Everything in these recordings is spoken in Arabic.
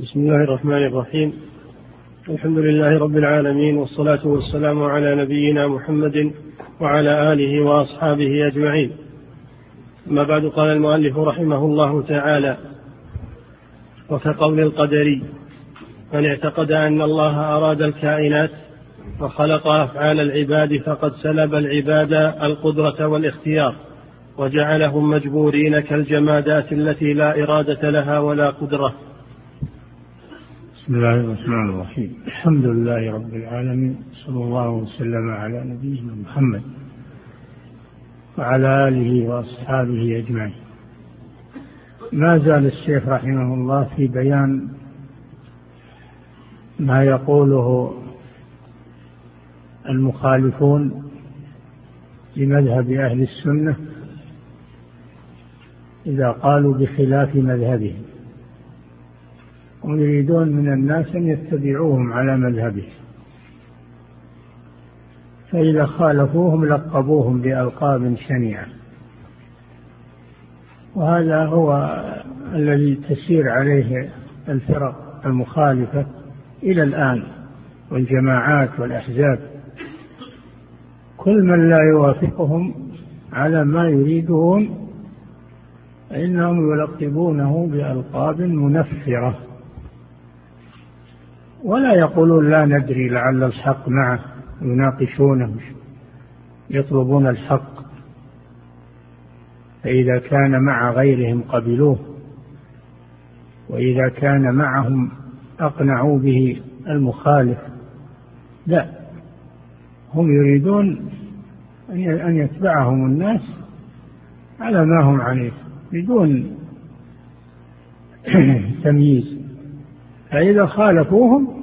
بسم الله الرحمن الرحيم. الحمد لله رب العالمين والصلاة والسلام على نبينا محمد وعلى آله وأصحابه أجمعين. أما بعد قال المؤلف رحمه الله تعالى وكقول القدري من اعتقد أن الله أراد الكائنات وخلق أفعال العباد فقد سلب العباد القدرة والاختيار وجعلهم مجبورين كالجمادات التي لا إرادة لها ولا قدرة. بسم الله الرحمن الرحيم. الحمد لله رب العالمين صلى الله وسلم على نبينا محمد وعلى آله وأصحابه أجمعين. ما زال الشيخ رحمه الله في بيان ما يقوله المخالفون لمذهب أهل السنة إذا قالوا بخلاف مذهبهم. ويريدون من الناس أن يتبعوهم على مذهبهم فإذا خالفوهم لقبوهم بألقاب شنيعة. وهذا هو الذي تسير عليه الفرق المخالفة إلى الآن والجماعات والأحزاب. كل من لا يوافقهم على ما يريدون فإنهم يلقبونه بألقاب منفرة. ولا يقولون لا ندري لعل الحق معه يناقشونه يطلبون الحق. فإذا كان مع غيرهم قبلوه وإذا كان معهم أقنعوا به المخالف لا. هم يريدون أن يتبعهم الناس على ما هم عليه بدون تمييز. فإذا خالفوهم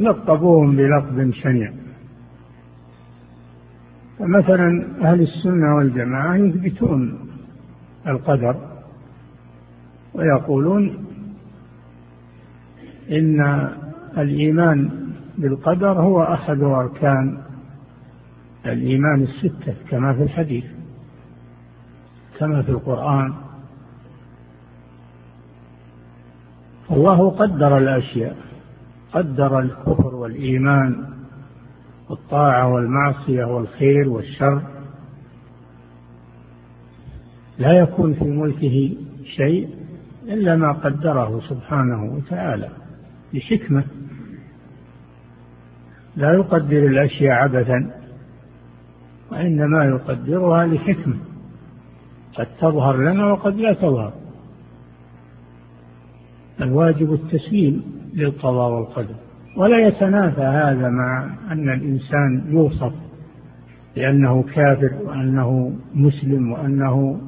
لقبوهم بلقب شنيع فمثلا أهل السنة والجماعة يثبتون القدر ويقولون إن الإيمان بالقدر هو أحد أركان الإيمان الستة كما في الحديث كما في القرآن الله قدر الأشياء قدر الكفر والإيمان والطاعة والمعصية والخير والشر. لا يكون في ملكه شيء إلا ما قدره سبحانه وتعالى بحكمة. لا يقدر الأشياء عبثا وإنما يقدرها لحكمة. قد تظهر لنا وقد لا تظهر. الواجب التسليم للقضاء والقدر. ولا يتنافى هذا مع أن الإنسان يوصف بأنه كافر وأنه مسلم وأنه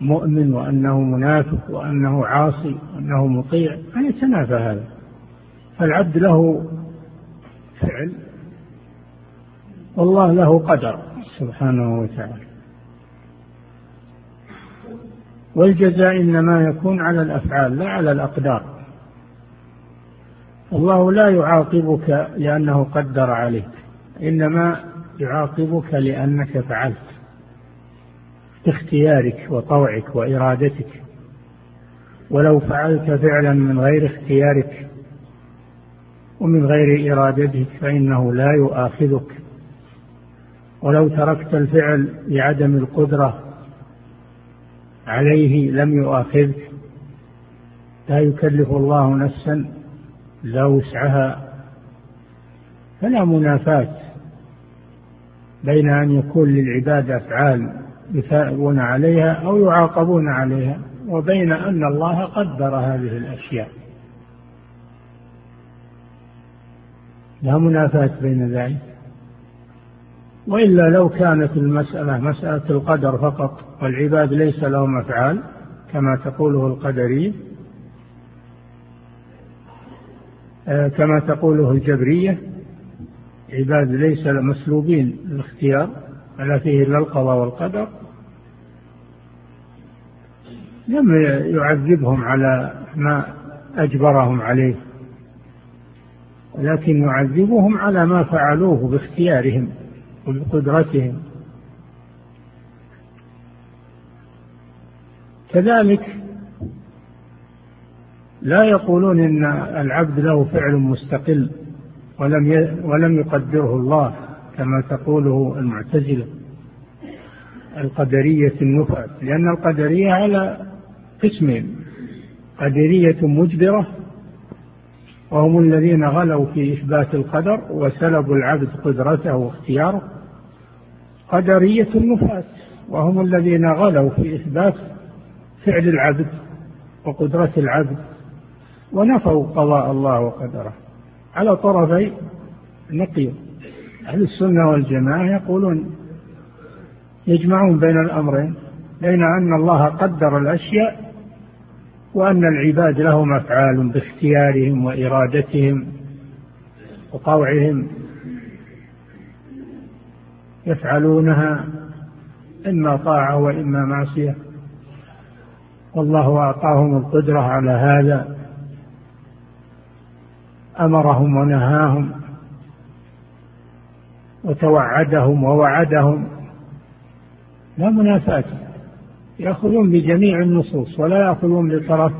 مؤمن وأنه منافق وأنه عاصي وأنه مطيع. ما يتنافى هذا. فالعبد له فعل والله له قدر سبحانه وتعالى. والجزاء إنما يكون على الأفعال لا على الأقدار. الله لا يعاقبك لأنه قدر عليك إنما يعاقبك لأنك فعلت باختيارك وطوعك وإرادتك. ولو فعلت فعلا من غير اختيارك ومن غير إرادتك فإنه لا يؤاخذك. ولو تركت الفعل لعدم القدرة عليه لم يؤاخذك لا يكلف الله نفسا لا وسعها. فلا منافاة بين أن يكون للعباد أفعال يثابون عليها أو يعاقبون عليها وبين أن الله قدر هذه الأشياء. لا منافاة بين ذلك. وإلا لو كانت المسألة مسألة القدر فقط والعباد ليس لهم أفعال كما تقوله القدرية آه، كما تقوله الجبرية عباد ليس مسلوبين الاختيار ولا فيه إلا القضاء والقدر. لم يعذبهم على ما أجبرهم عليه ولكن يعذبهم على ما فعلوه باختيارهم. وبقدرتهم كذلك لا يقولون إن العبد له فعل مستقل ولم ولم يقدره الله كما تقوله المعتزلة القدرية النفاة لأن القدرية على قسمين قدرية مجبرة وهم الذين غلوا في إثبات القدر وسلبوا العبد قدرته واختياره قدرية النفاة وهم الذين غلوا في إثبات فعل العبد وقدرة العبد ونفوا قضاء الله وقدره. على طرفي نقيض. أهل السنة والجماعة يقولون يجمعون بين الأمرين بين أن الله قدر الأشياء وأن العباد لهم أفعال باختيارهم وإرادتهم وطوعهم. يفعلونها إما طاعة وإما معصية. والله أعطاهم القدرة على هذا. أمرهم ونهاهم. وتوعدهم ووعدهم. لا منافاة. يأخذون بجميع النصوص ولا يأخذون بطرف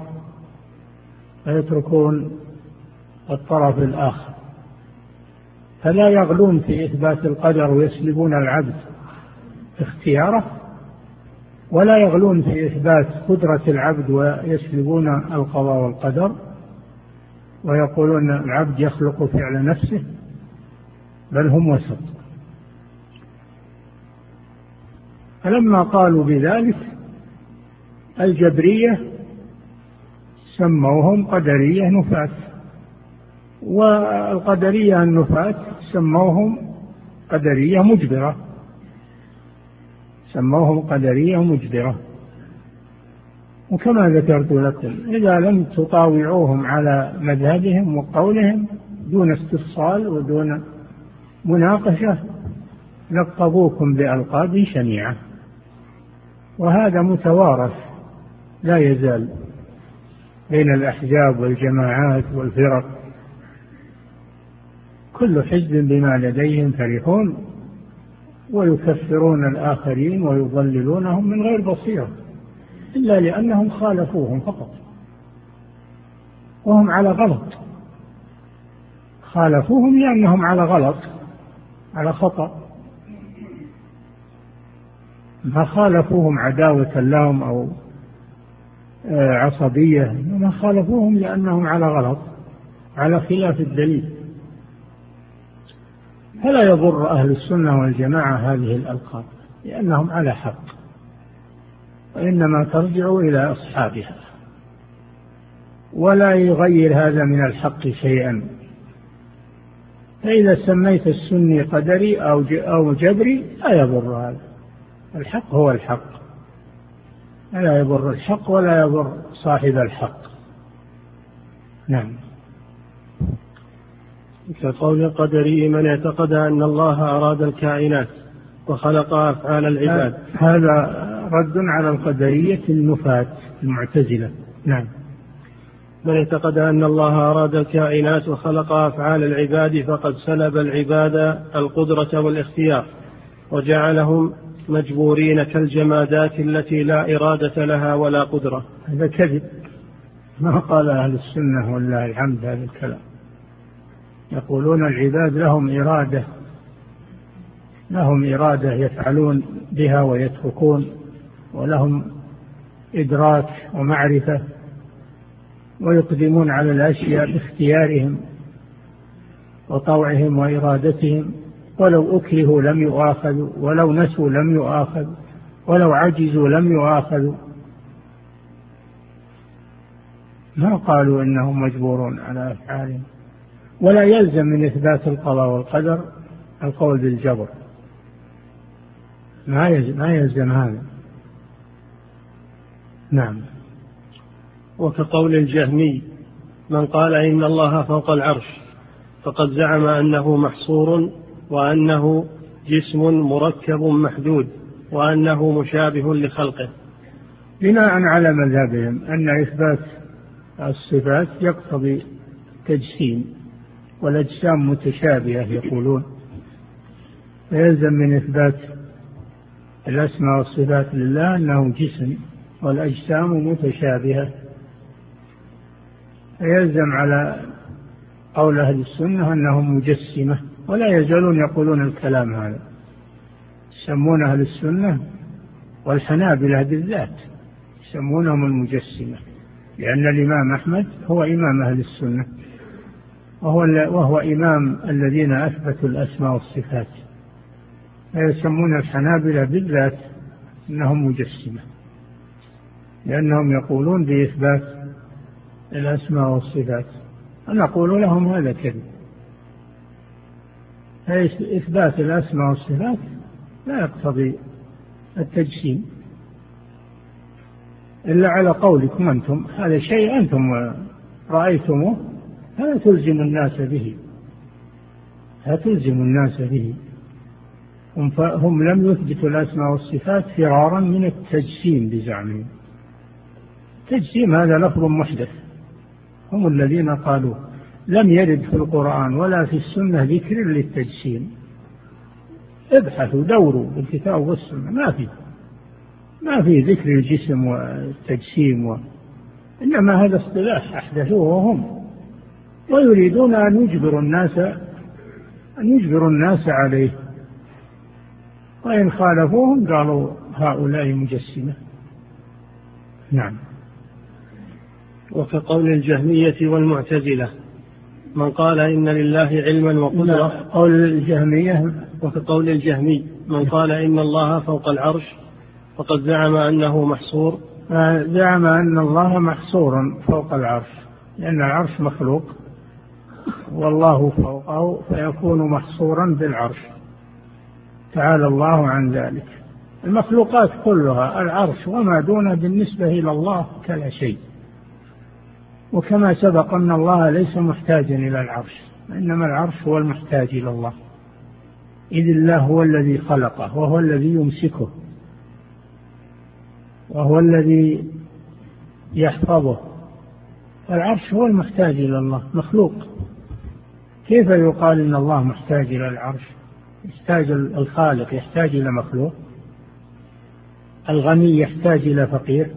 ويتركون الطرف الآخر. فلا يغلون في إثبات القدر ويسلبون العبد اختياره ولا يغلون في إثبات قدرة العبد ويسلبون القضاء والقدر ويقولون العبد يخلق فعل نفسه بل هم وسط. فلما قالوا بذلك الجبرية سموهم قدرية نفاة والقدرية النفاة سموهم قدرية مجبرة. سموهم قدرية مجبرة. وكما ذكرت لكم إذا لم تطاوعوهم على مذهبهم وقولهم دون استفصال ودون مناقشة لقبوكم بألقاب شنيعة. وهذا متوارث لا يزال بين الأحزاب والجماعات والفرق. كل حزب بما لديهم فرحون ويكفرون الآخرين ويضللونهم من غير بصيرة إلا لأنهم خالفوهم فقط. وهم على غلط. خالفوهم لأنهم على غلط على خطأ. ما خالفوهم عداوة لهم أو آه، عصبية ما خالفوهم لأنهم على غلط على خلاف الدليل. فلا يضر أهل السنة والجماعة هذه الألقاب لأنهم على حق وإنما ترجع إلى أصحابها. ولا يغير هذا من الحق شيئا. فإذا سميت السني قدري أو أو جبري لا يضر هذا. الحق هو الحق. لا يضر الحق ولا يضر صاحب الحق. نعم. كقول القدري من اعتقد أن الله أراد الكائنات وخلق أفعال العباد. هذا رد على القدرية النفاة المعتزلة. نعم. من اعتقد أن الله أراد الكائنات وخلق أفعال العباد فقد سلب العباد القدرة والاختيار وجعلهم مجبورين كالجمادات التي لا إرادة لها ولا قدرة. هذا كذب. ما قال أهل السنة ولله الحمد هذا الكلام يقولون العباد لهم إرادة لهم إرادة يفعلون بها ويتركون ولهم إدراك ومعرفة ويقدمون على الأشياء باختيارهم وطوعهم وإرادتهم. ولو أكرهوا لم يؤاخذوا ولو نسوا لم يؤاخذوا ولو عجزوا لم يؤاخذوا. ما قالوا إنهم مجبورون على أفعالهم؟ ولا يلزم من إثبات القضاء والقدر القول بالجبر. ما يلزم, ما يلزم هذا. نعم. وكقول الجهمي من قال إن الله فوق العرش فقد زعم أنه محصور وأنه جسم مركب محدود وأنه مشابه لخلقه. بناء على مذهبهم أن إثبات الصفات يقتضي تجسيم. والأجسام متشابهة يقولون. فيلزم من إثبات الأسماء والصفات لله أنه جسم والأجسام متشابهة. فيلزم على قول أهل السنة أنهم مجسمة ولا يزالون يقولون الكلام هذا. يسمون أهل السنة والحنابلة بالذات يسمونهم المجسمة لأن الإمام أحمد هو إمام أهل السنة. وهو, وهو إمام الذين أثبتوا الأسماء والصفات. فيسمون الحنابلة بالذات أنهم مجسمة لأنهم يقولون بإثبات الأسماء والصفات. ونقول لهم هذا كذب. إثبات الأسماء والصفات لا يقتضي التجسيم. إلا على قولكم أنتم هذا شيء أنتم رأيتموه. فلا تلزم الناس به. لا تلزم الناس به. هم, لم يثبتوا الأسماء والصفات فرارا من التجسيم بزعمهم. التجسيم هذا لفظ محدث. هم الذين قالوا لم يرد في القرآن ولا في السنة ذكر للتجسيم. ابحثوا دوروا في الكتاب والسنة. ما في. ما في ذكر الجسم والتجسيم و... إنما هذا اصطلاح أحدثوه هم. ويريدون أن يجبروا الناس أن يجبروا الناس عليه. وإن خالفوهم قالوا هؤلاء مجسمة. نعم. وكقول الجهمية والمعتزلة من قال إن لله علما وقدرة. قول الجهمية. وكقول الجهمي من قال إن الله فوق العرش فقد زعم أنه محصور. زعم أن الله محصور فوق العرش لأن العرش مخلوق. والله فوقه فيكون محصورا بالعرش. تعالى الله عن ذلك. المخلوقات كلها العرش وما دونه بالنسبة إلى الله كلا شيء. وكما سبق أن الله ليس محتاجا إلى العرش إنما العرش هو المحتاج إلى الله. إذ الله هو الذي خلقه وهو الذي يمسكه وهو الذي يحفظه. العرش هو المحتاج إلى الله مخلوق. كيف يقال إن الله محتاج إلى العرش؟ يحتاج الخالق يحتاج إلى مخلوق؟ الغني يحتاج إلى فقير؟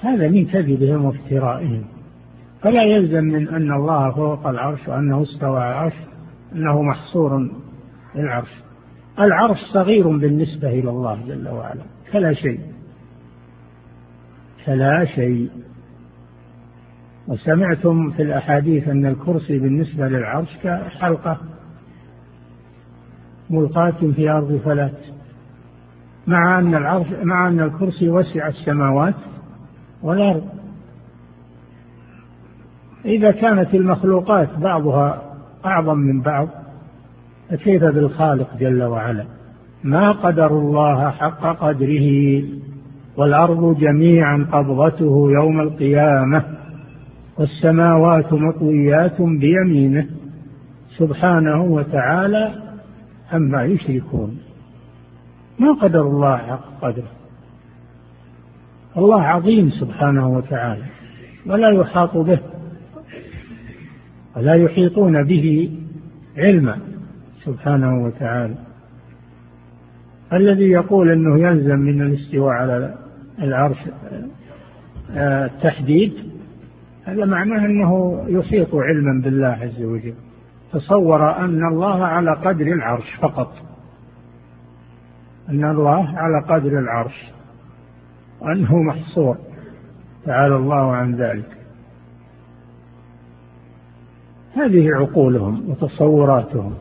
هذا من كذبهم وافترائهم. فلا يلزم من أن الله فوق العرش وأنه استوى على العرش أنه محصور العرش العرش صغير بالنسبة إلى الله جل وعلا فلا شيء. فلا شيء. وسمعتم في الأحاديث أن الكرسي بالنسبة للعرش كحلقة ملقاة في أرض فلات. مع أن العرش مع أن الكرسي وسع السماوات والأرض. إذا كانت المخلوقات بعضها أعظم من بعض فكيف بالخالق جل وعلا؟ ما قدر الله حق قدره والأرض جميعا قبضته يوم القيامة. والسماوات مطويات بيمينه سبحانه وتعالى عما يشركون. ما قدر الله حق قدره. الله عظيم سبحانه وتعالى. ولا يحاط به. ولا يحيطون به علما سبحانه وتعالى. الذي يقول إنه يلزم من الاستواء على العرش التحديد هذا معناه أنه يحيط علما بالله عز وجل. تصور أن الله على قدر العرش فقط. أن الله على قدر العرش. وانه محصور. تعالى الله عن ذلك. هذه عقولهم وتصوراتهم.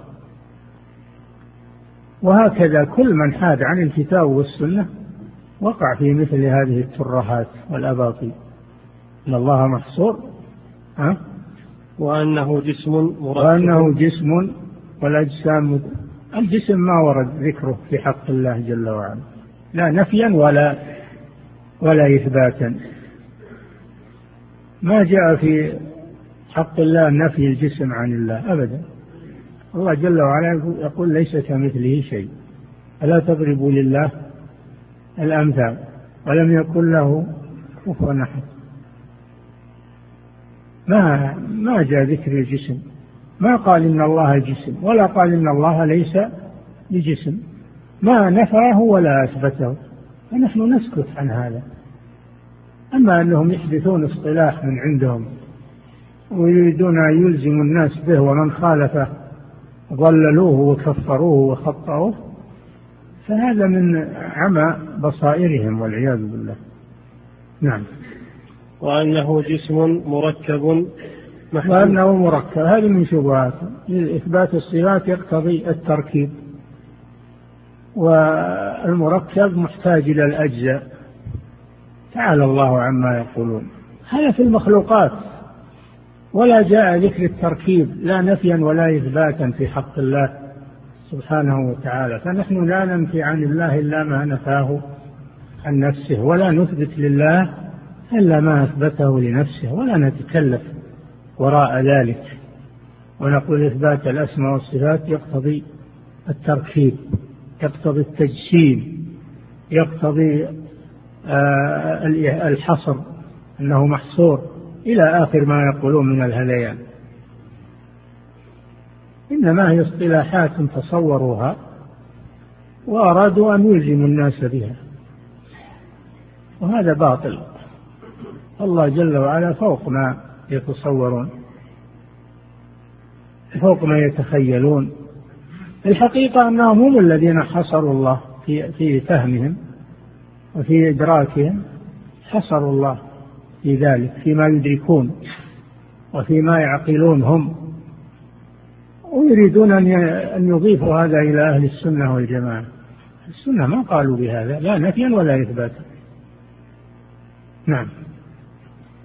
وهكذا كل من حاد عن الكتاب والسنة وقع في مثل هذه الترهات والأباطيل. إن الله محصور ها؟ وأنه جسم مركب وأنه جسم والاجسام الجسم ما ورد ذكره في حق الله جل وعلا. لا نفيا ولا ولا إثباتا. ما جاء في حق الله نفي الجسم عن الله أبدا. الله جل وعلا يقول ليس كمثله شيء. ألا تضربوا لله الأمثال. ولم يكن له كفوا أحد. ما ما جاء ذكر الجسم. ما قال إن الله جسم ولا قال إن الله ليس بجسم. ما نفاه ولا أثبته. ونحن نسكت عن هذا. أما أنهم يحدثون اصطلاح من عندهم ويريدون أن يلزموا الناس به ومن خالفه ضللوه وكفروه وخطأوه فهذا من عمى بصائرهم والعياذ بالله. نعم. وأنه جسم مركب محدود. وأنه مركب. هذه من شبهات. إثبات الصفات يقتضي التركيب. والمركب محتاج إلى الأجزاء. تعالى الله عما يقولون. هذا في المخلوقات. ولا جاء ذكر التركيب. لا نفيا ولا إثباتا في حق الله سبحانه وتعالى. فنحن لا ننفي عن الله إلا ما نفاه عن نفسه. ولا نثبت لله إلا ما أثبته لنفسه ولا نتكلف وراء ذلك. ونقول إثبات الأسماء والصفات يقتضي التركيب يقتضي التجسيم يقتضي آه، الحصر أنه محصور إلى آخر ما يقولون من الهذيان إنما هي اصطلاحات تصوروها وأرادوا أن يلزموا الناس بها. وهذا باطل. الله جل وعلا فوق ما يتصورون فوق ما يتخيلون. الحقيقة أنهم هم الذين حصروا الله في في فهمهم وفي إدراكهم حصروا الله في ذلك فيما يدركون وفيما يعقلون هم ويريدون أن يضيفوا هذا إلى أهل السنة والجماعة. السنة ما قالوا بهذا لا نفيا ولا إثباتا. نعم.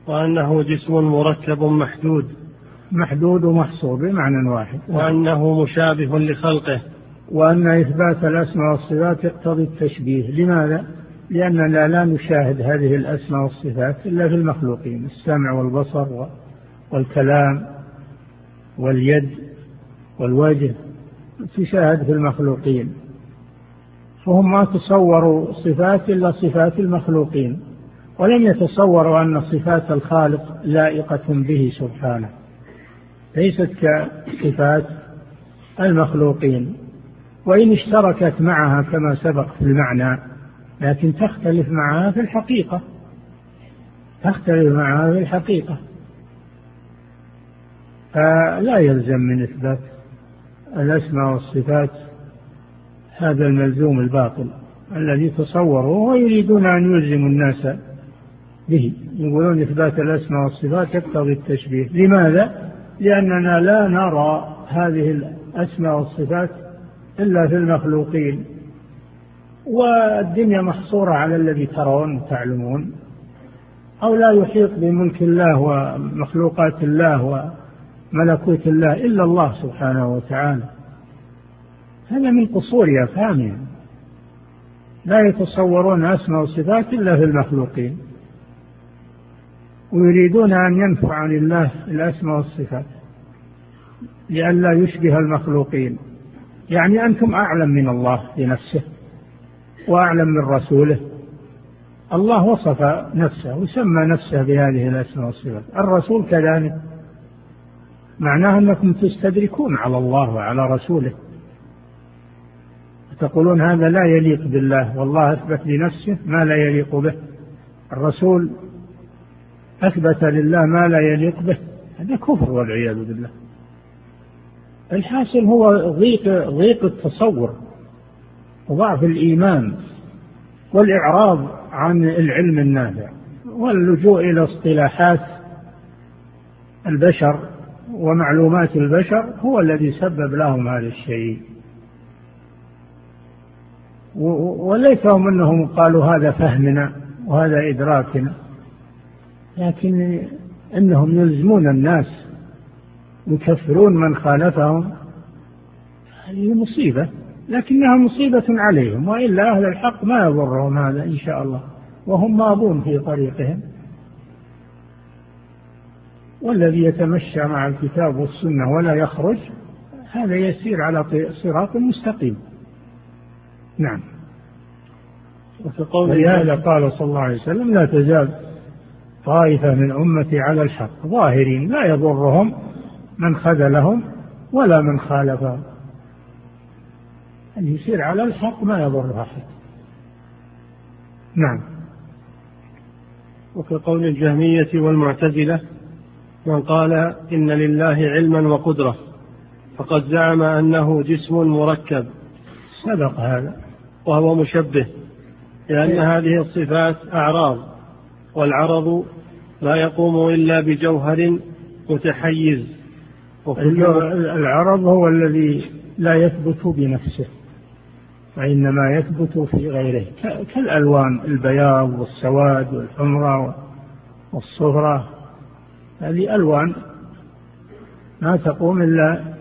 وأنه جسم مركب محدود. محدود ومحصور بمعنى واحد. وأنه مشابه لخلقه. وأن إثبات الأسماء والصفات يقتضي التشبيه. لماذا؟ لأننا لا نشاهد هذه الأسماء والصفات إلا في المخلوقين. السمع والبصر والكلام واليد والوجه تشاهد في المخلوقين. فهم ما تصوروا صفات إلا صفات المخلوقين. ولم يتصوروا أن صفات الخالق لائقة به سبحانه. ليست كصفات المخلوقين وإن اشتركت معها كما سبق في المعنى لكن تختلف معها في الحقيقة. تختلف معها في الحقيقة. فلا يلزم من إثبات الأسماء والصفات هذا الملزوم الباطل الذي تصوروا ويريدون أن يلزموا الناس به. يقولون إثبات الأسماء والصفات يقتضي التشبيه. لماذا؟ لأننا لا نرى هذه الأسماء والصفات إلا في المخلوقين. والدنيا محصورة على الذي ترون وتعلمون. أو لا يحيط بملك الله ومخلوقات الله وملكوت الله إلا الله سبحانه وتعالى. هذا من قصور أفهامهم. لا يتصورون أسماء وصفات إلا في المخلوقين. ويريدون أن ينفوا عن الله الأسماء والصفات لئلا يشبه المخلوقين. يعني أنتم أعلم من الله بنفسه وأعلم من رسوله. الله وصف نفسه وسمى نفسه بهذه الأسماء والصفات. الرسول كذلك. معناه أنكم تستدركون على الله وعلى رسوله. تقولون هذا لا يليق بالله والله أثبت لنفسه ما لا يليق به. الرسول أثبت لله ما لا يليق به. هذا كفر والعياذ بالله. الحاصل هو ضيق ضيق التصور وضعف الإيمان والإعراض عن العلم النافع واللجوء إلى اصطلاحات البشر ومعلومات البشر هو الذي سبب لهم هذا الشيء. وليتهم أنهم قالوا هذا فهمنا وهذا إدراكنا. لكن إنهم يلزمون الناس يكفرون من خالفهم. هذه مصيبة لكنها مصيبة عليهم وإلا أهل الحق ما يضرهم هذا إن شاء الله وهم ماضون في طريقهم. والذي يتمشى مع الكتاب والسنة ولا يخرج هذا يسير على صراط مستقيم. نعم. ولهذا قال صلى الله عليه وسلم لا تزال طائفة من أمتي على الحق ظاهرين لا يضرهم من خذلهم ولا من خالفهم. أن يسير على الحق ما يضر أحد. نعم. وكقول الجهمية والمعتزلة من قال إن لله علما وقدرة فقد زعم أنه جسم مركب. سبق هذا. وهو مشبه لأن إيه. هذه الصفات أعراض. والعرض لا يقوم إلا بجوهر متحيز. العرض هو الذي لا يثبت بنفسه وإنما يثبت في غيره كالألوان البياض والسواد والحمرة والصفرة هذه ألوان ما تقوم إلا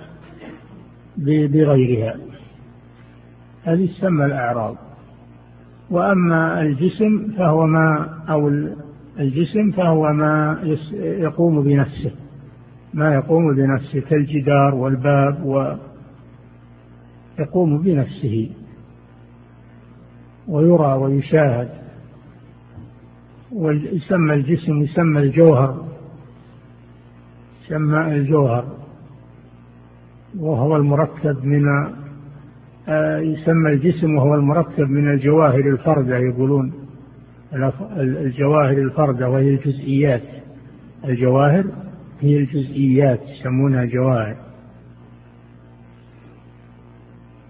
بغيرها. هذه تسمى الأعراض وأما الجسم فهو ما أو الجسم فهو ما يقوم بنفسه ما يقوم بنفسه كالجدار والباب ويقوم بنفسه ويرى ويشاهد ويسمى الجسم يسمى الجوهر يسمى الجوهر وهو المركب من يسمى الجسم وهو المركب من الجواهر الفردة يقولون. الجواهر الفردة وهي الجزئيات. الجواهر هي الجزئيات يسمونها جواهر.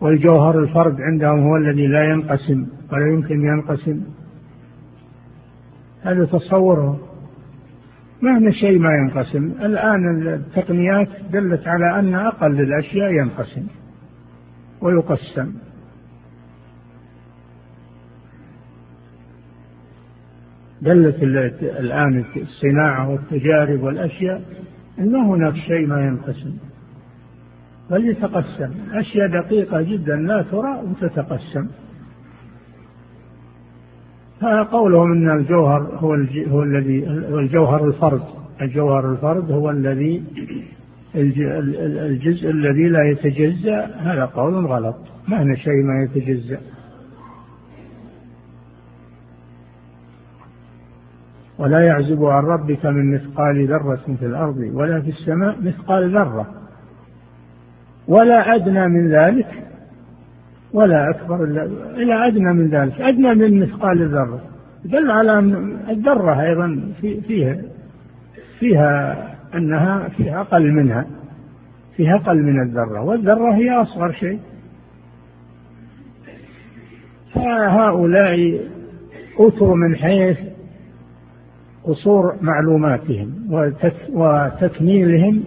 والجوهر الفرد عندهم هو الذي لا ينقسم ولا يمكن ينقسم. هذا تصوره. مهما شيء ما ينقسم. الآن التقنيات دلت على أن أقل الأشياء ينقسم. ويقسم. دلت الآن الصناعة والتجارب والأشياء أن ما هناك شيء ما ينقسم. بل يتقسم أشياء دقيقة جدا لا ترى وتتقسم. فقولهم إن الجوهر هو هو الذي هو الجوهر الفرد. الجوهر الفرد هو الذي الجزء الذي لا يتجزأ هذا قول غلط. هنا شيء ما يتجزأ. ولا يعزب عن ربك من مثقال ذرة في الأرض ولا في السماء مثقال ذرة. ولا أدنى من ذلك ولا أكبر إلا أدنى من ذلك. أدنى من مثقال الذرة دل على أن الذرة أيضا في فيها فيها أنها فيها أقل منها فيها أقل من الذرة والذرة هي أصغر شيء. فهؤلاء أتوا من حيث قصور معلوماتهم وتكميلهم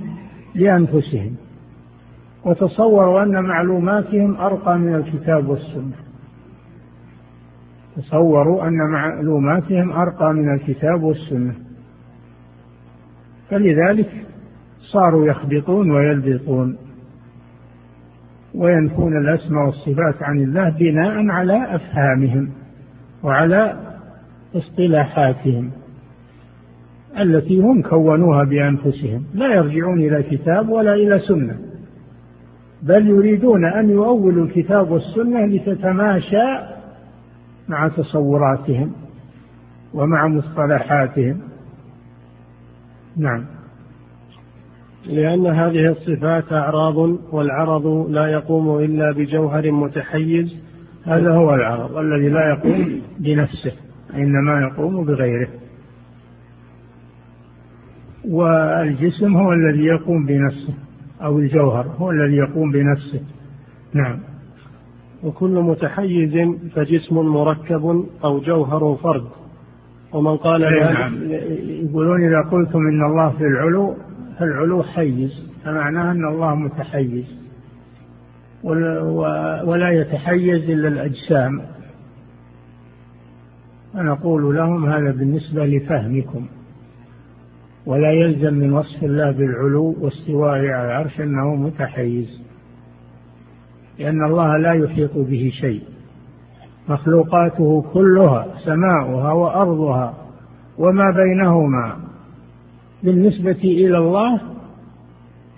لأنفسهم وتصوروا أن معلوماتهم أرقى من الكتاب والسنة. تصوروا أن معلوماتهم أرقى من الكتاب والسنة. فلذلك صاروا يخبطون ويلبطون وينفون الأسماء والصفات عن الله بناء على أفهامهم وعلى اصطلاحاتهم التي هم كونوها بأنفسهم. لا يرجعون إلى كتاب ولا إلى سنة بل يريدون أن يؤولوا الكتاب والسنة لتتماشى مع تصوراتهم ومع مصطلحاتهم. نعم. لأن هذه الصفات أعراض والعرض لا يقوم إلا بجوهر متحيز. هذا هو العرض الذي لا يقوم بنفسه إنما يقوم بغيره. والجسم هو الذي يقوم بنفسه أو الجوهر هو الذي يقوم بنفسه. نعم. وكل متحيز فجسم مركب أو جوهر فرد. ومن قال نعم. يقولون إذا قلتم إن الله في العلو فالعلو حيز فمعناه أن الله متحيز. ولا يتحيز إلا الأجسام. فنقول لهم هذا بالنسبة لفهمكم. ولا يلزم من وصف الله بالعلو واستوائه على العرش أنه متحيز. لأن الله لا يحيط به شيء. مخلوقاته كلها سماؤها وأرضها وما بينهما. بالنسبة إلى الله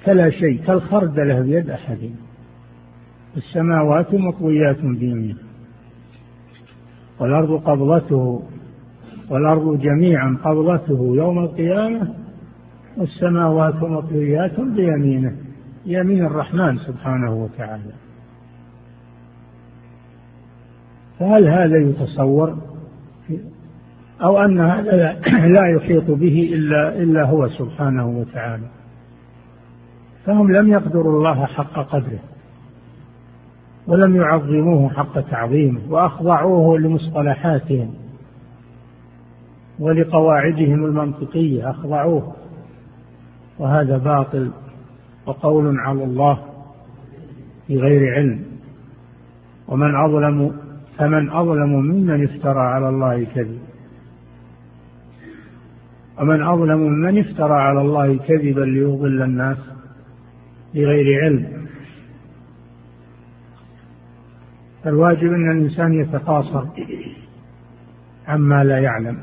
فلا شيء كالخردلة بيد أحد. السماوات مطويات بيمينه والأرض قبضته والأرض جميعا قبضته يوم القيامة والسماوات مطويات بيمينه. يمين الرحمن سبحانه وتعالى. فهل هذا يتصور؟ أو أن هذا لا يحيط به إلا إلا هو سبحانه وتعالى. فهم لم يقدروا الله حق قدره ولم يعظموه حق تعظيمه وأخضعوه لمصطلحاتهم ولقواعدهم المنطقية أخضعوه. وهذا باطل وقول على الله بغير علم. ومن أظلم فمن أظلم ممن افترى على الله كذب. ومن أظلم ممن افترى على الله كذبا ليضل الناس بغير علم. فالواجب أن الإنسان يتقاصر عما لا يعلم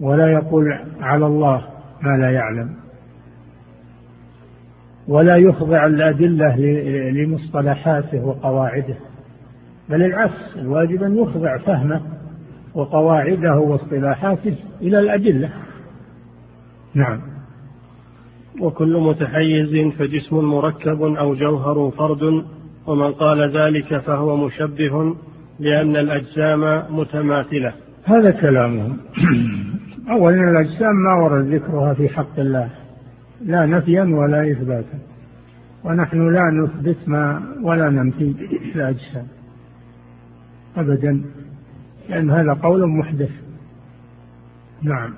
ولا يقول على الله ما لا يعلم ولا يخضع الأدلة لمصطلحاته وقواعده. بل العكس الواجب أن يخضع فهمه وقواعده واصطلاحاته إلى الأدلة. نعم. وكل متحيز فجسم مركب أو جوهر فرد ومن قال ذلك فهو مشبه لأن الأجسام متماثلة. هذا كلامهم. أولا الأجسام ما ورد ذكرها في حق الله. لا نفيا ولا إثباتا. ونحن لا نثبت ما ولا ننفي الأجسام. أبدا لأن هذا قول محدث. نعم.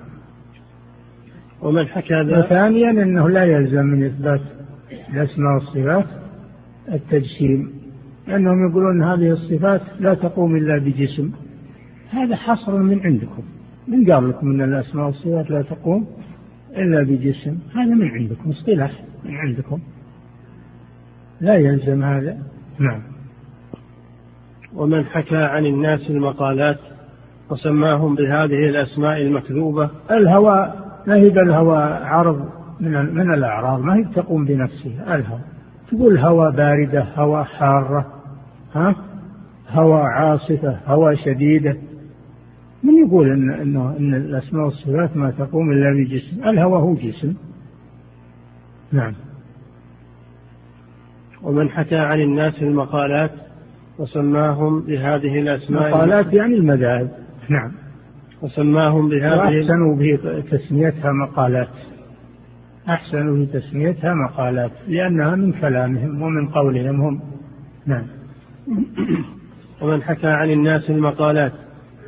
ومن حكى ذا وثانيا أنه لا يلزم من إثبات الأسماء والصفات التجسيم لأنهم يقولون هذه الصفات لا تقوم إلا بجسم. هذا حصر من عندكم. من قال لكم أن الأسماء والصفات لا تقوم إلا بجسم؟ هذا من عندكم اصطلاح من عندكم. لا يلزم هذا. نعم. ومن حكى عن الناس المقالات وسماهم بهذه الأسماء المكذوبة. الهوى نهب الهوى؟ عرض من من الأعراض ما هي تقوم بنفسها؟ الهوى. تقول هوى باردة هوى حارة ها؟ هوى عاصفة هوى شديدة. من يقول إن, إنه إن الأسماء والصفات ما تقوم إلا بجسم؟ الهوى هو جسم. نعم. ومن حكى عن الناس المقالات وسماهم بهذه الأسماء مقالات يعني المذاهب. نعم. وسماهم بهذه وأحسنوا بتسميتها مقالات. أحسنوا بتسميتها مقالات لأنها من كلامهم ومن قولهم هم. نعم. ومن حكى عن الناس المقالات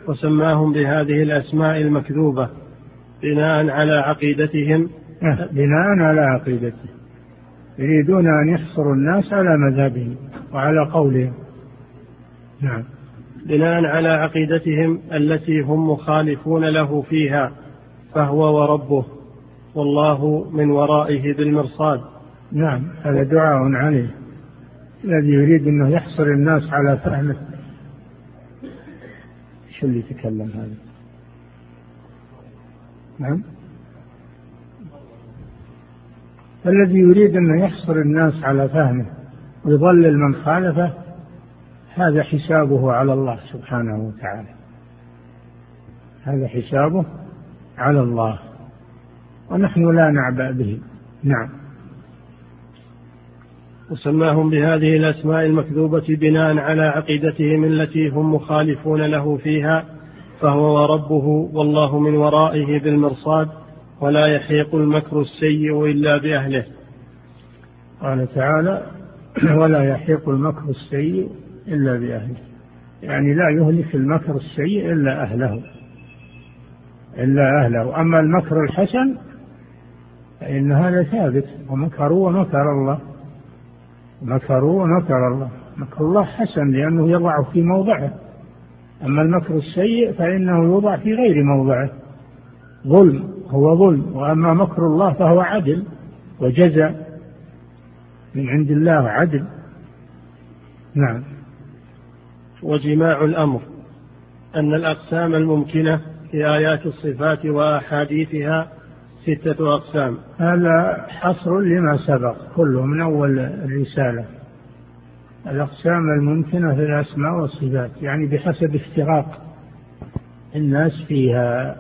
وسماهم بهذه الأسماء المكذوبة بناء على عقيدتهم. أه، بناء على عقيدتهم. يريدون أن يحصروا الناس على مذهبهم وعلى قولهم. نعم. بناء على عقيدتهم التي هم مخالفون له فيها فهو وربه والله من ورائه بالمرصاد. نعم هذا دعاء عليه. الذي يريد أنه يحصر الناس على فهمه. شو اللي يتكلم هذا؟ نعم. الذي يريد أن يحصر الناس على فهمه ويضلل من خالفه هذا حسابه على الله سبحانه وتعالى. هذا حسابه على الله. ونحن لا نعبأ به. نعم. وسماهم بهذه الأسماء المكذوبة بناء على عقيدتهم التي هم مخالفون له فيها فهو وربه والله من ورائه بالمرصاد ولا يحيق المكر السيء إلا بأهله. قال تعالى ولا يحيق المكر السيء إلا بأهله. يعني لا يهلك المكر السيء إلا أهله. إلا أهله. أما المكر الحسن فإن هذا ثابت. ومكروا ومكر الله. مكروا ومكر الله. مكر الله حسن لأنه يضع في موضعه. أما المكر السيء فإنه يوضع في غير موضعه. ظلم. هو ظلم. وأما مكر الله فهو عدل وجزاء. من عند الله عدل. نعم. وجماع الأمر أن الأقسام الممكنة في آيات الصفات وأحاديثها ستة أقسام. هذا حصر لما سبق كله من أول الرسالة. الأقسام الممكنة في الأسماء والصفات يعني بحسب افتراق الناس فيها.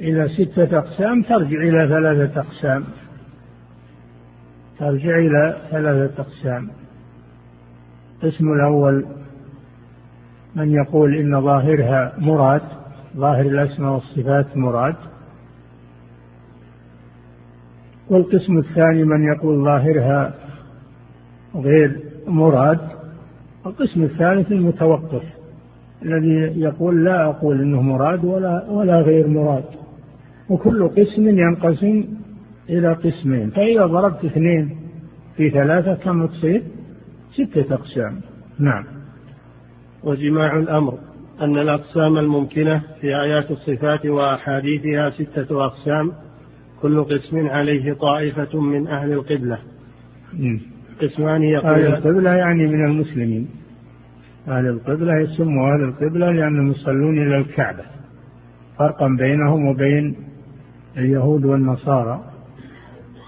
إلى ستة أقسام ترجع إلى ثلاثة أقسام. ترجع إلى ثلاثة أقسام. القسم الأول من يقول إن ظاهرها مراد ظاهر الأسماء والصفات مراد. والقسم الثاني من يقول ظاهرها غير مراد. القسم الثالث المتوقف الذي يقول لا أقول إنه مراد ولا ولا غير مراد. وكل قسم ينقسم إلى قسمين فإذا ضربت اثنين في ثلاثة كم تصير؟ ستة أقسام. نعم. وجماع الأمر أن الأقسام الممكنة في آيات الصفات وأحاديثها ستة أقسام كل قسم عليه طائفة من أهل القبلة. قسمان يقول أهل القبلة يعني من المسلمين. أهل القبلة يسموا أهل القبلة لأنهم يصلون إلى الكعبة. فرقا بينهم وبين اليهود والنصارى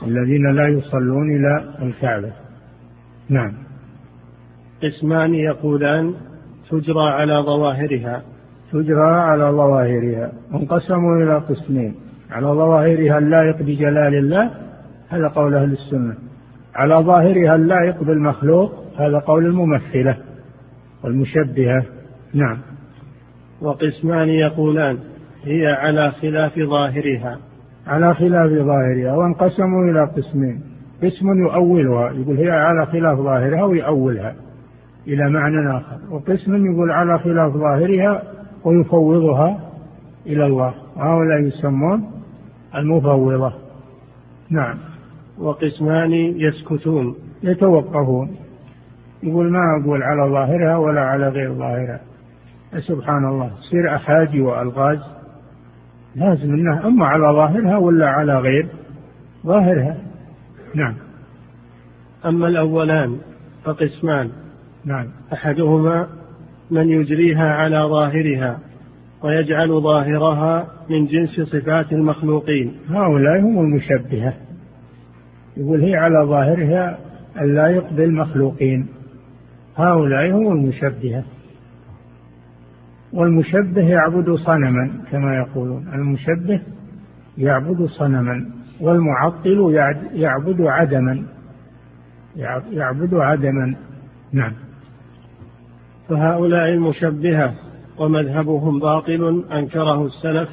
الذين لا يصلون إلى الكعبة. نعم. قسمان يقولان تجرى على ظواهرها. تجرى على ظواهرها. انقسموا إلى قسمين. على ظواهرها اللائق بجلال الله هذا قول أهل السنة. على ظاهرها اللائق بالمخلوق هذا قول الممثلة والمشبهة. نعم. وقسمان يقولان هي على خلاف ظاهرها. على خلاف ظاهرها وانقسموا إلى قسمين. قسم يؤولها يقول هي على خلاف ظاهرها ويؤولها. إلى معنى آخر. وقسم يقول على خلاف ظاهرها ويفوضها إلى الله. هؤلاء يسمون المفوضة. نعم. وقسمان يسكتون. يتوقفون. يقول ما أقول على ظاهرها ولا على غير ظاهرها. سبحان الله. تصير أحاجي وألغاز. لازم إنها أما على ظاهرها ولا على غير ظاهرها. نعم. أما الأولان فقسمان. نعم. أحدهما من يجريها على ظاهرها ويجعل ظاهرها من جنس صفات المخلوقين. هؤلاء هم المشبهة. يقول هي على ظاهرها اللائق بالمخلوقين هؤلاء هم المشبهة. والمشبه يعبد صنما كما يقولون. المشبه يعبد صنما والمعطل يعبد عدما. يعبد عدما. نعم. فهؤلاء المشبهة ومذهبهم باطل أنكره السلف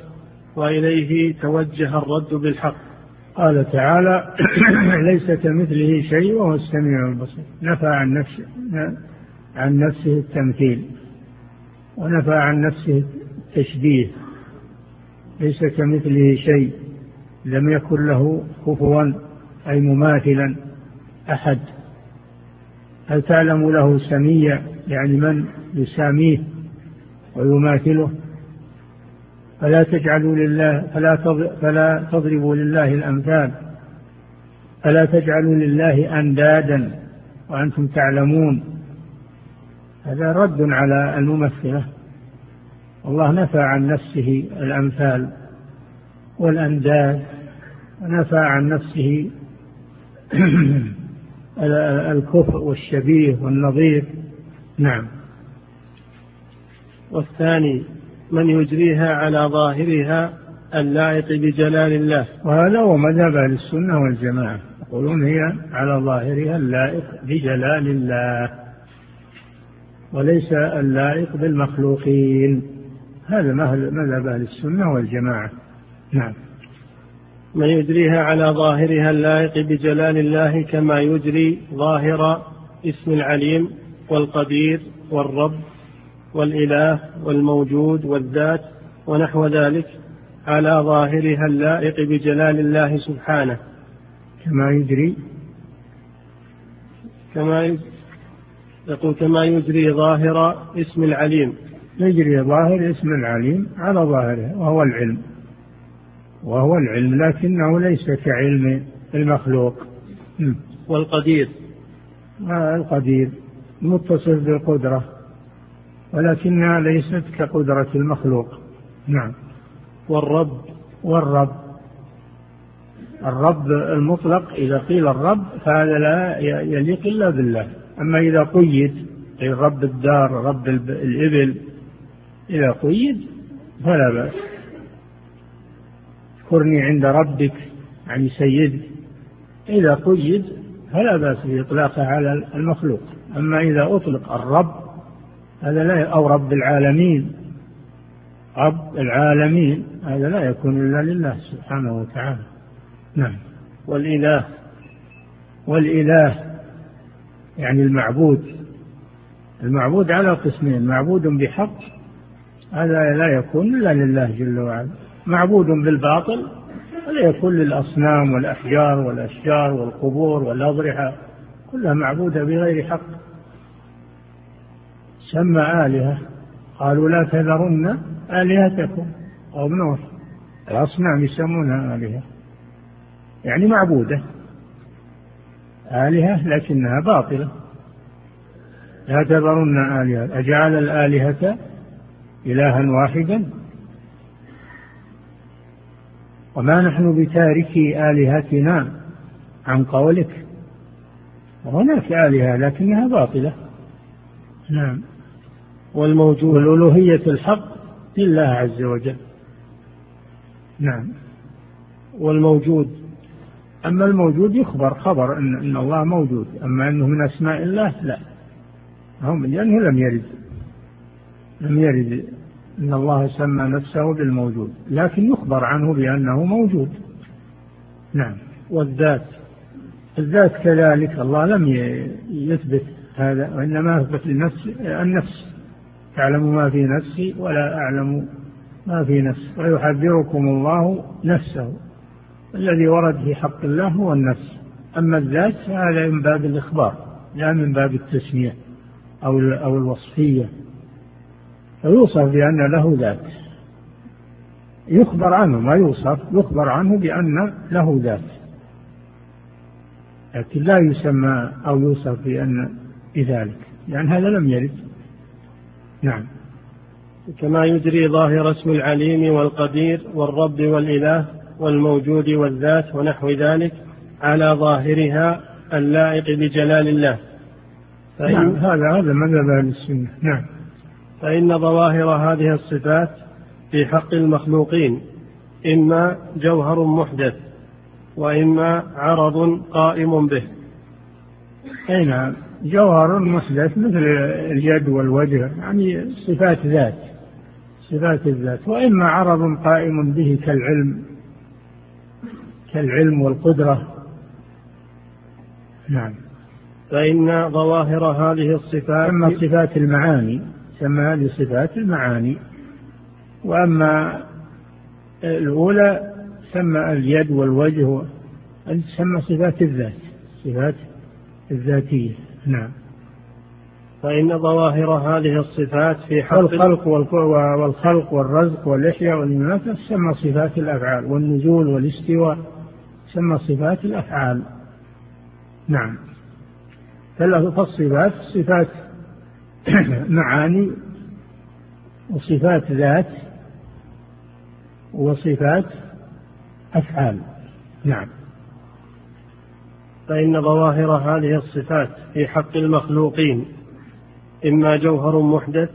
وإليه توجه الرد بالحق. قال تعالى ليس كمثله شيء وهو السميع البصير. نفى عن نفسه عن نفسه التمثيل ونفى عن نفسه التشبيه. ليس كمثله شيء لم يكن له كفوا أي مماثلا أحد. هل تعلم له سميا؟ يعني من يساميه ويماثله فلا تجعلوا لله فلا فلا تضربوا لله الأمثال فلا تجعلوا لله أندادا وأنتم تعلمون. هذا رد على الممثلة. الله نفى عن نفسه الأمثال والأنداد ونفى عن نفسه الكفر والشبيه والنظير. نعم. والثاني من يجريها على ظاهرها اللائق بجلال الله. وهذا هو مذهب أهل السنة والجماعة. يقولون هي على ظاهرها اللائق بجلال الله. وليس اللائق بالمخلوقين. هذا مذهب أهل السنة والجماعة. نعم. من يجريها على ظاهرها اللائق بجلال الله كما يجري ظاهر اسم العليم والقدير والرب والإله والموجود والذات ونحو ذلك على ظاهرها اللائق بجلال الله سبحانه. كما يجري. كما يقول كما يجري ظاهر اسم العليم. يجري ظاهر اسم العليم على ظاهره وهو العلم. وهو العلم لكنه ليس كعلم المخلوق. والقدير. القدير. متصف بالقدرة ولكنها ليست كقدرة المخلوق. نعم. والرب. والرب. الرب المطلق إذا قيل الرب فهذا لا يليق إلا بالله. أما إذا قيد أي رب الدار رب الإبل إذا قيد فلا بأس. اذكرني عند ربك يعني سيد إذا قيد فلا بأس بإطلاقه على المخلوق. أما إذا أطلق الرب هذا لا أو رب العالمين. رب العالمين هذا لا يكون إلا لله سبحانه وتعالى. نعم. والإله والإله يعني المعبود. المعبود على قسمين معبود بحق هذا لا يكون إلا لله جل وعلا. معبود بالباطل هذا يكون للأصنام والأحجار والأشجار والقبور والأضرحة. كلها معبودة بغير حق. سمى آلهة. قالوا لا تذرن آلهتكم. قوم نوح. الأصنام يسمونها آلهة. يعني معبودة. آلهة لكنها باطلة. لا تذرن آلهة. أجعل الآلهة إلها واحدا. وما نحن بتاركي آلهتنا عن قولك. هناك آلهة لكنها باطلة. نعم. والموجود الألوهية الحق لله عز وجل. نعم. والموجود أما الموجود يخبر خبر أن, أن الله موجود أما أنه من أسماء الله لا. هم لأنه لم يرد. لم يرد أن الله سمى نفسه بالموجود لكن يخبر عنه بأنه موجود. نعم. والذات الذات كذلك الله لم يثبت هذا وإنما أثبت للنفس النفس. تعلم ما في نفسي ولا أعلم ما في نفسي ويحذركم الله نفسه. الذي ورد في حق الله هو النفس. أما الذات فهذا من باب الإخبار لا من باب التسمية أو أو الوصفية. فيوصف بأن له ذات. يخبر عنه ما يوصف يخبر عنه بأن له ذات. لكن لا يسمى أو يوصف بأن بذلك لأن هذا لم يرد. نعم. كما يجري ظاهر اسم العليم والقدير والرب والإله والموجود والذات ونحو ذلك على ظاهرها اللائق بجلال الله. فإن نعم. هذا هذا مذهب أهل السنة. نعم. فإن ظواهر هذه الصفات في حق المخلوقين إما جوهر محدث وإما عرض قائم به. أي نعم. جوهر محدث مثل اليد والوجه يعني صفات ذات صفات الذات. وإما عرض قائم به كالعلم كالعلم والقدرة. نعم. فإن ظواهر هذه الصفات أما صفات المعاني سمى هذه صفات المعاني. وأما الأولى سمى اليد والوجه سمى صفات الذات صفات الذاتية. نعم. فإن ظواهر هذه الصفات في حق الخلق والخلق والرزق والإحياء والإماتة تسمى صفات الأفعال. والنزول والاستواء تسمى صفات الأفعال. نعم. فالصفات صفات معاني وصفات ذات وصفات أفعال. نعم. فإن ظواهر هذه الصفات في حق المخلوقين إما جوهر محدث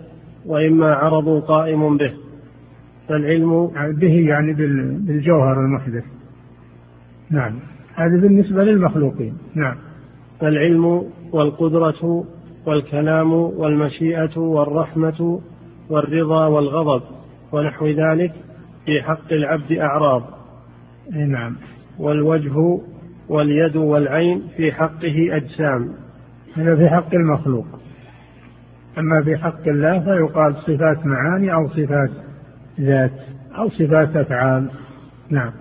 وإما عرض قائم به. فالعلم به يعني بالجوهر المحدث. نعم. هذا بالنسبة للمخلوقين. نعم. فالعلم والقدرة والكلام والمشيئة والرحمة والرضا والغضب ونحو ذلك في حق العبد أعراض. نعم. والوجه واليد والعين في حقه أجسام. هذا في حق المخلوق. أما في حق الله فيقال صفات معاني أو صفات ذات أو صفات أفعال. نعم.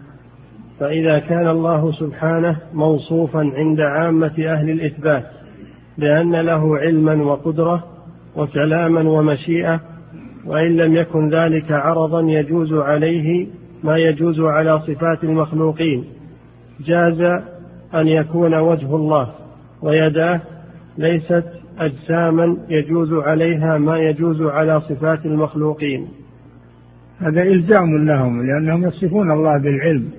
فإذا كان الله سبحانه موصوفا عند عامة أهل الإثبات بأن له علما وقدرة وكلاما ومشيئة وإن لم يكن ذلك عرضا يجوز عليه ما يجوز على صفات المخلوقين. جاز أن يكون وجه الله ويداه ليست أجساما يجوز عليها ما يجوز على صفات المخلوقين. هذا إلزام لهم لأنهم يصفون الله بالعلم.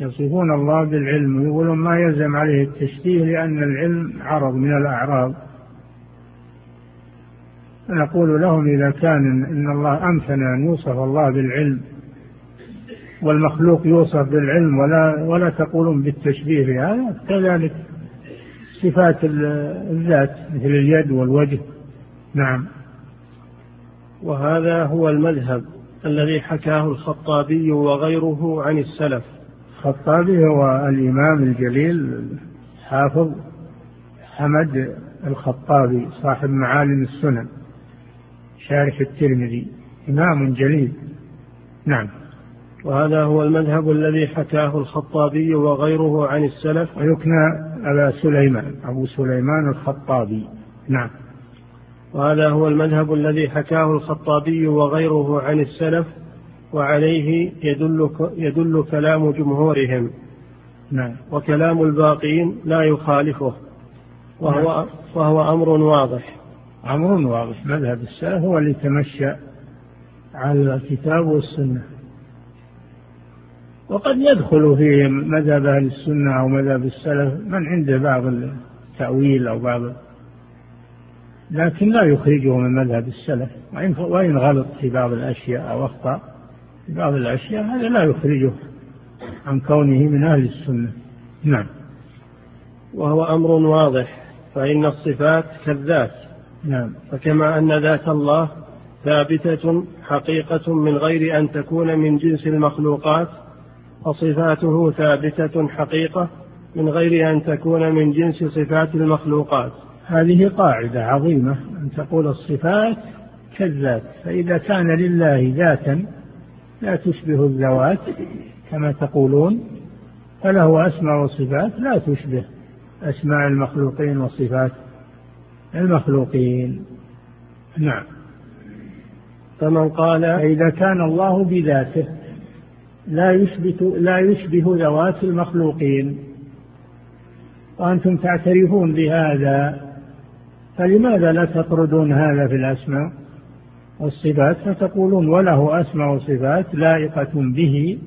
يصفون الله بالعلم. ويقولون ما يلزم عليه التشبيه لأن العلم عرض من الأعراض. نقول لهم إذا كان إن الله أمكن أن يوصف الله بالعلم والمخلوق يوصف بالعلم ولا ولا تقولون بالتشبيه بهذا. كذلك صفات الذات مثل اليد والوجه. نعم. وهذا هو المذهب الذي حكاه الخطابي وغيره عن السلف. الخطابي هو الإمام الجليل حافظ حمد الخطابي صاحب معالم السنن شارح الترمذي إمام جليل. نعم. وهذا هو المذهب الذي حكاه الخطابي وغيره عن السلف. ويكنى أبا سليمان أبو سليمان الخطابي. نعم. وهذا هو المذهب الذي حكاه الخطابي وغيره عن السلف وعليه يدل يدل كلام جمهورهم. نعم. وكلام الباقين لا يخالفه. وهو نعم. وهو أمر واضح. أمر واضح. مذهب السلف هو اللي تمشى على الكتاب والسنة. وقد يدخل في مذهب أهل السنة أو مذهب السلف من عنده بعض التأويل أو بعض لكن لا يخرجه من مذهب السلف. وإن غلط في بعض الأشياء أو أخطأ في بعض الأشياء هذا لا يخرجه عن كونه من أهل السنة. نعم. وهو أمر واضح فإن الصفات كالذات. نعم. فكما أن ذات الله ثابتة حقيقة من غير أن تكون من جنس المخلوقات فصفاته ثابتة حقيقة من غير أن تكون من جنس صفات المخلوقات. هذه قاعدة عظيمة أن تقول الصفات كالذات فإذا كان لله ذاتا لا تشبه الذوات كما تقولون فله أسماء وصفات لا تشبه أسماء المخلوقين وصفات المخلوقين. نعم. فمن قال فإذا كان الله بذاته لا يثبت لا يشبه ذوات المخلوقين. وأنتم تعترفون بهذا فلماذا لا تطردون هذا في الأسماء والصفات؟ فتقولون وله أسماء وصفات لائقة به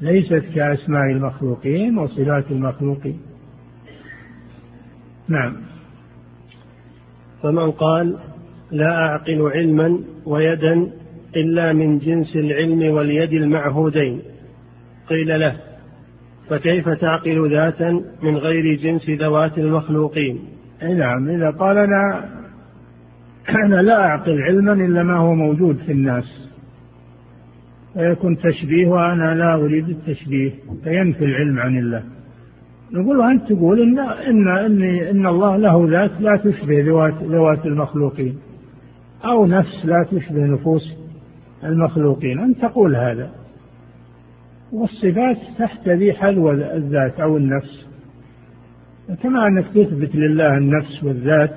ليست كأسماء المخلوقين وصفات المخلوقين نعم. فمن قال لا أعقل علما ويدا إلا من جنس العلم واليد المعهودين. قيل له فكيف تعقل ذاتا من غير جنس ذوات المخلوقين؟ نعم إذا قال أنا أنا لا أعقل علما إلا ما هو موجود في الناس. فيكون تشبيه وأنا لا أريد التشبيه فينفي العلم عن الله. نقول أنت تقول إن إن إن, إن الله له ذات لا تشبه ذوات ذوات المخلوقين. أو نفس لا تشبه نفوس. المخلوقين. أنت تقول هذا. والصفات تحتذي حذو الذات أو النفس. كما أنك تثبت لله النفس والذات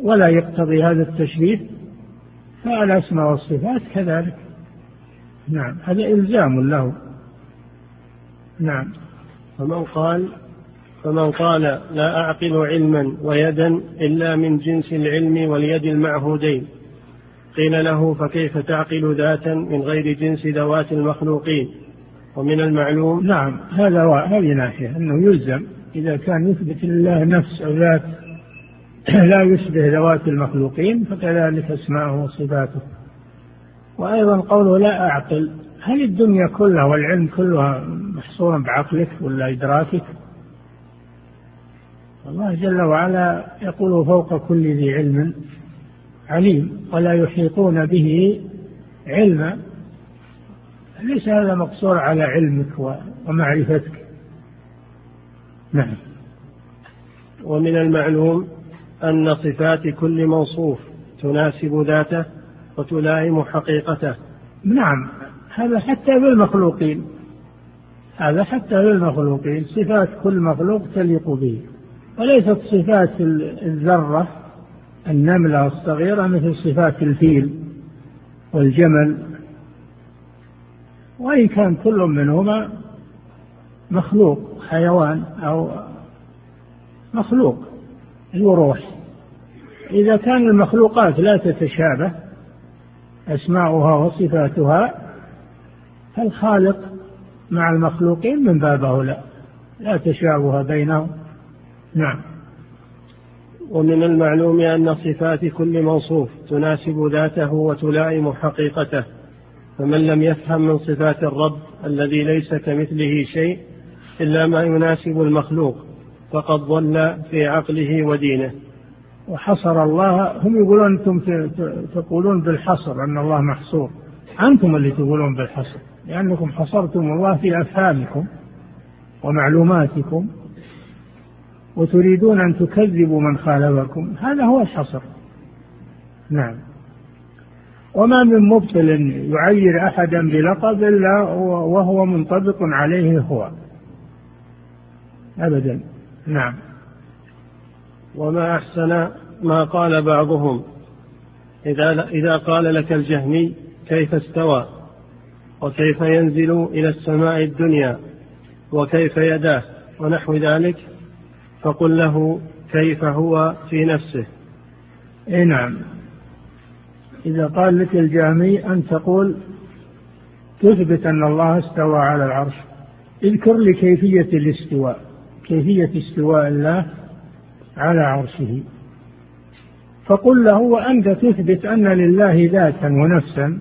ولا يقتضي هذا التشبيه فالأسماء والصفات كذلك. نعم هذا إلزام له. نعم. فمن قال فمن قال لا أعقل علما ويدا إلا من جنس العلم واليد المعهودين. قيل له فكيف تعقل ذاتا من غير جنس ذوات المخلوقين؟ ومن المعلوم نعم هذا هذه ناحية أنه يلزم إذا كان يثبت لله نفس أو ذات لا يشبه ذوات المخلوقين فكذلك أسماءه وصفاته. وأيضا قوله لا أعقل هل الدنيا كلها والعلم كلها محصورا بعقلك ولا إدراكك؟ الله جل وعلا يقول فوق كل ذي علم عليم ولا يحيطون به علما. ليس هذا مقصور على علمك ومعرفتك. نعم. ومن المعلوم أن صفات كل موصوف تناسب ذاته وتلائم حقيقته. نعم. هذا حتى بالمخلوقين. هذا حتى بالمخلوقين. صفات كل مخلوق تليق به. وليست صفات الذرة النملة الصغيرة مثل صفات الفيل والجمل وإن كان كل منهما مخلوق حيوان أو مخلوق له روح. إذا كان المخلوقات لا تتشابه أسماؤها وصفاتها فالخالق مع المخلوقين من باب أولى لا تشابه بينهم. نعم. ومن المعلوم أن صفات كل موصوف تناسب ذاته وتلائم حقيقته فمن لم يفهم من صفات الرب الذي ليس كمثله شيء إلا ما يناسب المخلوق فقد ضل في عقله ودينه. وحصر الله هم يقولون أنتم تقولون بالحصر أن الله محصور. أنتم اللي تقولون بالحصر لأنكم حصرتم الله في أفهامكم ومعلوماتكم وتريدون أن تكذبوا من خالفكم. هذا هو الحصر. نعم. وما من مبطل يعير أحدا بلقب إلا وهو منطبق عليه هو. أبدا. نعم. وما أحسن ما قال بعضهم. إذا إذا قال لك الجهمي كيف استوى؟ وكيف ينزل إلى السماء الدنيا؟ وكيف يداه؟ ونحو ذلك؟ فقل له كيف هو في نفسه. إي نعم. إذا قال لك الجامي أن تقول تثبت أن الله استوى على العرش. اذكر لي كيفيه الاستواء. كيفية استواء الله على عرشه. فقل له وأنت تثبت أن لله ذاتا ونفسا.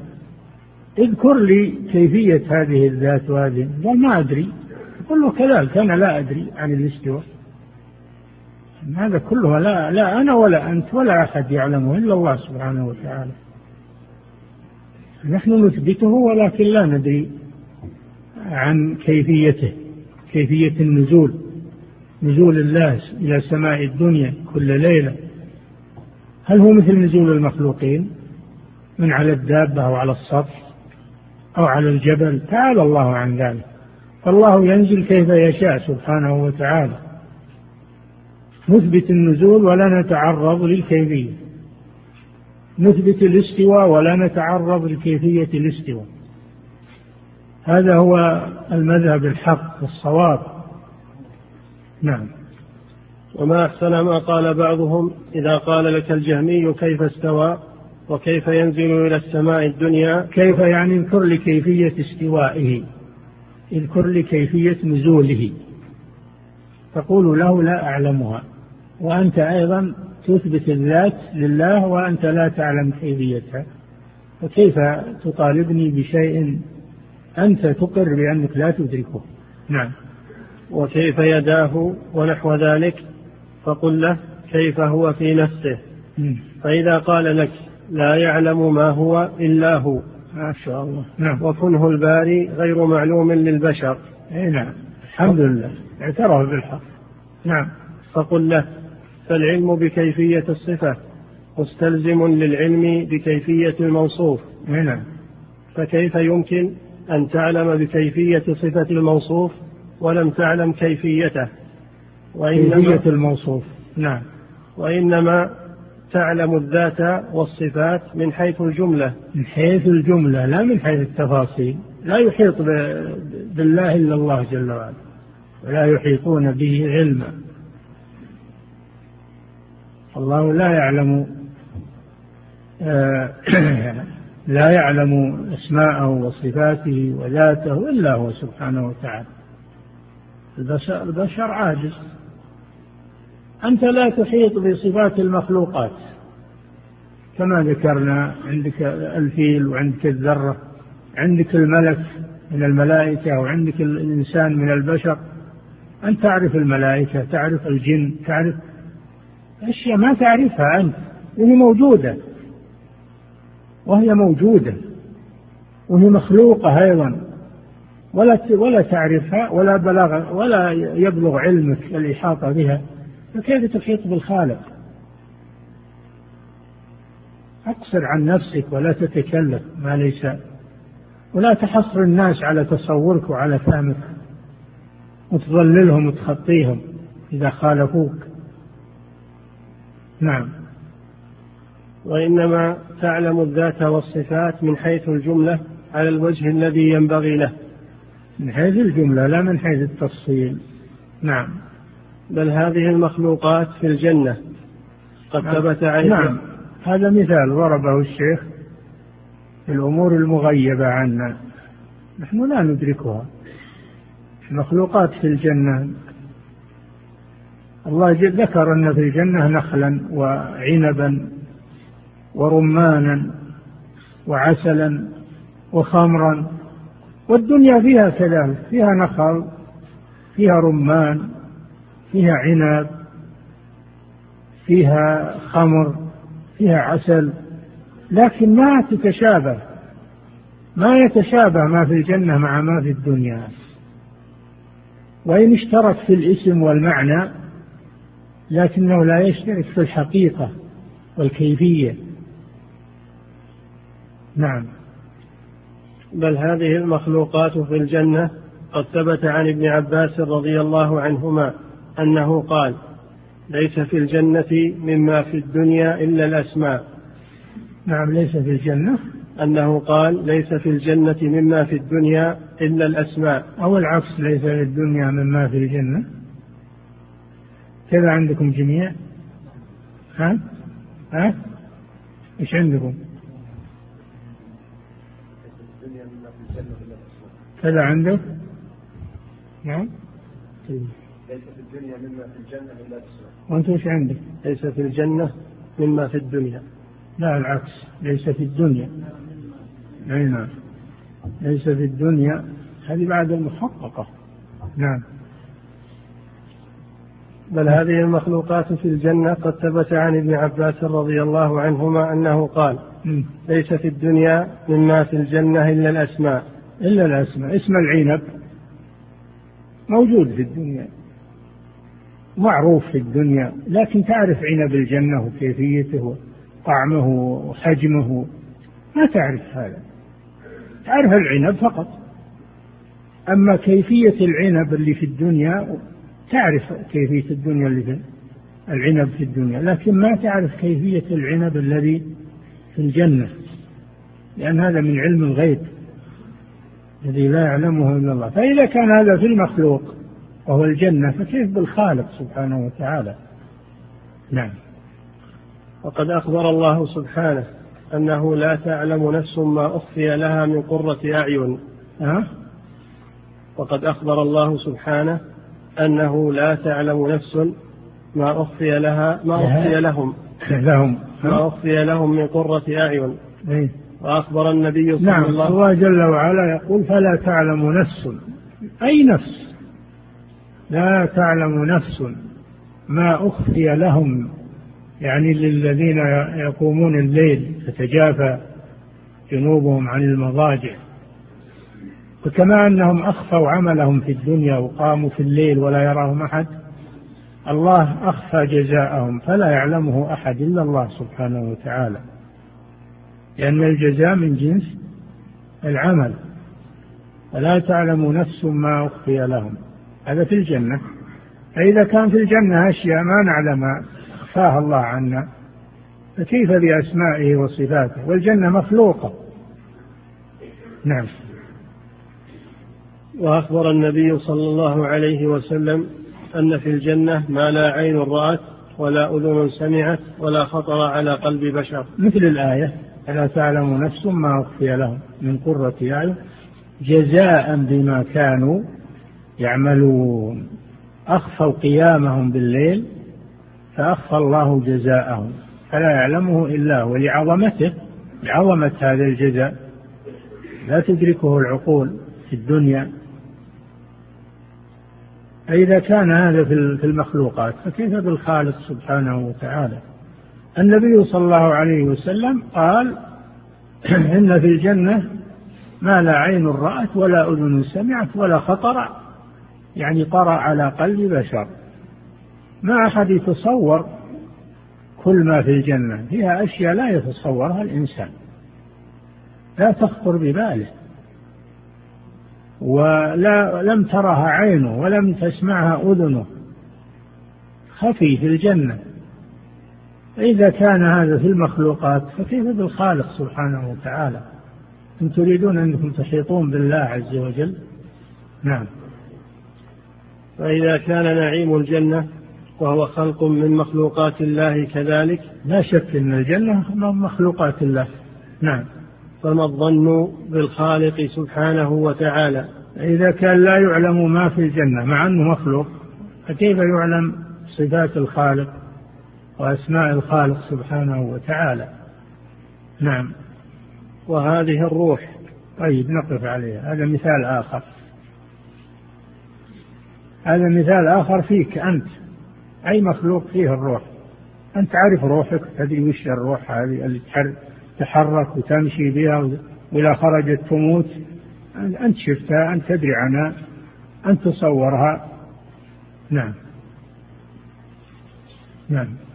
اذكر لي كيفية هذه الذات وهذه. قال ما أدري. قل له كذلك أنا لا أدري عن الاستواء. هذا كله لا لا أنا ولا أنت ولا أحد يعلمه إلا الله سبحانه وتعالى. نحن نثبته ولكن لا ندري عن كيفيته كيفية النزول نزول الله إلى سماء الدنيا كل ليلة. هل هو مثل نزول المخلوقين؟ من على الدابة أو على السطح أو على الجبل؟ تعالى الله عن ذلك. فالله ينزل كيف يشاء سبحانه وتعالى. نثبت النزول ولا نتعرض للكيفية. نثبت الاستواء ولا نتعرض لكيفية الاستواء. هذا هو المذهب الحق والصواب. نعم. وما أحسن ما قال بعضهم إذا قال لك الجهمي كيف استوى وكيف ينزل إلى السماء الدنيا؟ كيف يعني اذكر لي كيفية استوائه؟ اذكر لي كيفية نزوله. تقول له لا أعلمها. وأنت أيضا تثبت الذات لله وأنت لا تعلم كيفيتها. فكيف تطالبني بشيء أنت تقر بأنك لا تدركه؟ نعم. وكيف يداه ونحو ذلك؟ فقل له كيف هو في نفسه؟ فإذا قال لك لا يعلم ما هو إلا هو. ما شاء الله. نعم. وكنه الباري غير معلوم للبشر. أي نعم. الحمد لله. اعترف بالحق. نعم. فقل له فالعلم بكيفية الصفة مستلزم للعلم بكيفية الموصوف. نعم فكيف يمكن أن تعلم بكيفية صفة الموصوف ولم تعلم كيفيته؟ وإنما كيفية الموصوف. نعم. وإنما تعلم الذات والصفات من حيث الجملة. من حيث الجملة لا من حيث التفاصيل. لا يحيط بالله إلا الله جل وعلا. ولا يحيطون به علما. الله لا يعلم آه، لا يعلم أسماءه وصفاته وذاته إلا هو سبحانه وتعالى. البشر, عاجز. أنت لا تحيط بصفات المخلوقات. كما ذكرنا عندك الفيل وعندك الذرة عندك الملك من الملائكة وعندك الإنسان من البشر. أن تعرف الملائكة تعرف الجن تعرف أشياء ما تعرفها أنت وهي موجودة. وهي موجودة. وهي مخلوقة أيضا. ولا ولا تعرفها ولا بلغ ولا يبلغ علمك الإحاطة بها. فكيف تحيط بالخالق؟ أقصر عن نفسك ولا تتكلف ما ليس. ولا تحصر الناس على تصورك وعلى فهمك. وتضللهم وتخطيهم إذا خالفوك. نعم. وإنما تعلم الذات والصفات من حيث الجملة على الوجه الذي ينبغي له. من حيث الجملة لا من حيث التفصيل. نعم. بل هذه المخلوقات في الجنة. قد نعم. ثبت عليه نعم. هذا مثال ضربه الشيخ في الأمور المغيبة عنا. نحن لا ندركها. المخلوقات في الجنة الله ذكر أن في الجنة نخلا وعنبا ورمانا وعسلا وخمرا والدنيا فيها كذلك فيها نخل فيها رمان فيها عنب فيها خمر فيها عسل لكن ما تتشابه ما يتشابه ما في الجنة مع ما في الدنيا. وإن اشترك في الاسم والمعنى لكنه لا يشترك في الحقيقة والكيفية. نعم. بل هذه المخلوقات في الجنة قد ثبت عن ابن عباس رضي الله عنهما أنه قال ليس في الجنة مما في الدنيا إلا الأسماء. نعم ليس في الجنة. أنه قال ليس في الجنة مما في الدنيا إلا الأسماء. أو العكس ليس في الدنيا مما في الجنة. كذا عندكم جميع؟ ها؟ ها؟ إيش عندكم؟ كذا عندك؟ نعم. ليس في الدنيا مما في الجنة إلا الأسماء وأنت إيش عندك؟ ليس في الجنة مما في الدنيا. لا العكس. ليس في الدنيا. أي نعم. ليس في الدنيا. هذه بعد المحققة. نعم. بل هذه المخلوقات في الجنة قد ثبت عن ابن عباس رضي الله عنهما أنه قال ليس في الدنيا مما في الجنة إلا الأسماء. إلا الأسماء. اسم العنب موجود في الدنيا معروف في الدنيا لكن تعرف عنب الجنة وكيفيته وطعمه وحجمه؟ ما تعرف هذا. تعرف العنب فقط. أما كيفية العنب اللي في الدنيا تعرف كيفية الدنيا اللي العنب في الدنيا لكن ما تعرف كيفية العنب الذي في الجنة لأن هذا من علم الغيب الذي لا يعلمه إلا الله. فإذا كان هذا في المخلوق وهو الجنة فكيف بالخالق سبحانه وتعالى؟ نعم. وقد أخبر الله سبحانه أنه لا تعلم نفس ما أخفي لها من قرة أعين. أه؟ وقد أخبر الله سبحانه أنه لا تعلم نفس ما أخفي لها ما أخفي لهم. لهم. ما أخفي لهم من قرة أعين. إيه؟ وأخبر النبي صلى نعم. الله الله جل وعلا يقول فلا تعلم نفس. أي نفس؟ لا تعلم نفس ما أخفي لهم. يعني للذين يقومون الليل تتجافى جنوبهم عن المضاجع. فكما أنهم أخفوا عملهم في الدنيا وقاموا في الليل ولا يراهم أحد الله أخفى جزاءهم فلا يعلمه أحد إلا الله سبحانه وتعالى. لأن الجزاء من جنس العمل فلا تعلم نفس ما أخفي لهم. هذا في الجنة. فإذا كان في الجنة أشياء ما نعلم أخفاها الله عنا فكيف بأسمائه وصفاته؟ والجنة مخلوقة. نعم. وأخبر النبي صلى الله عليه وسلم أن في الجنة ما لا عين رأت ولا أذن سمعت ولا خطر على قلب بشر. مثل الآية ألا تعلم نفس ما أخفي لهم من قرة أعين؟ جزاء بما كانوا يعملون. أخفوا قيامهم بالليل فأخفى الله جزاءهم. فلا يعلمه إلا هو لعظمته لعظمة هذا الجزاء. لا تدركه العقول في الدنيا. فإذا كان هذا في المخلوقات فكيف بالخالق سبحانه وتعالى؟ النبي صلى الله عليه وسلم قال إن في الجنة ما لا عين رأت ولا أذن سمعت ولا خطر يعني طرأ على قلب بشر. ما أحد يتصور كل ما في الجنة فيها أشياء لا يتصورها الإنسان. لا تخطر بباله. ولا لم ترها عينه ولم تسمعها أذنه. خفي في الجنة. فإذا كان هذا في المخلوقات فكيف بالخالق سبحانه وتعالى. إن تريدون أنكم تحيطون بالله عز وجل. نعم. فإذا كان نعيم الجنة وهو خلق من مخلوقات الله كذلك. لا شك أن الجنة من مخلوقات الله. نعم. فما الظن بالخالق سبحانه وتعالى. إذا كان لا يعلم ما في الجنة مع أنه مخلوق فكيف يعلم صفات الخالق وأسماء الخالق سبحانه وتعالى؟ نعم. وهذه الروح. طيب نقف عليها. هذا مثال آخر. هذا مثال آخر فيك أنت. أي مخلوق فيه الروح؟ أنت تعرف روحك؟ تدري وش الروح هذه اللي تحرك؟ وتمشي بها وإذا خرجت تموت. أنت شفتها أنت تدري عنها أنت تصورها. نعم. نعم.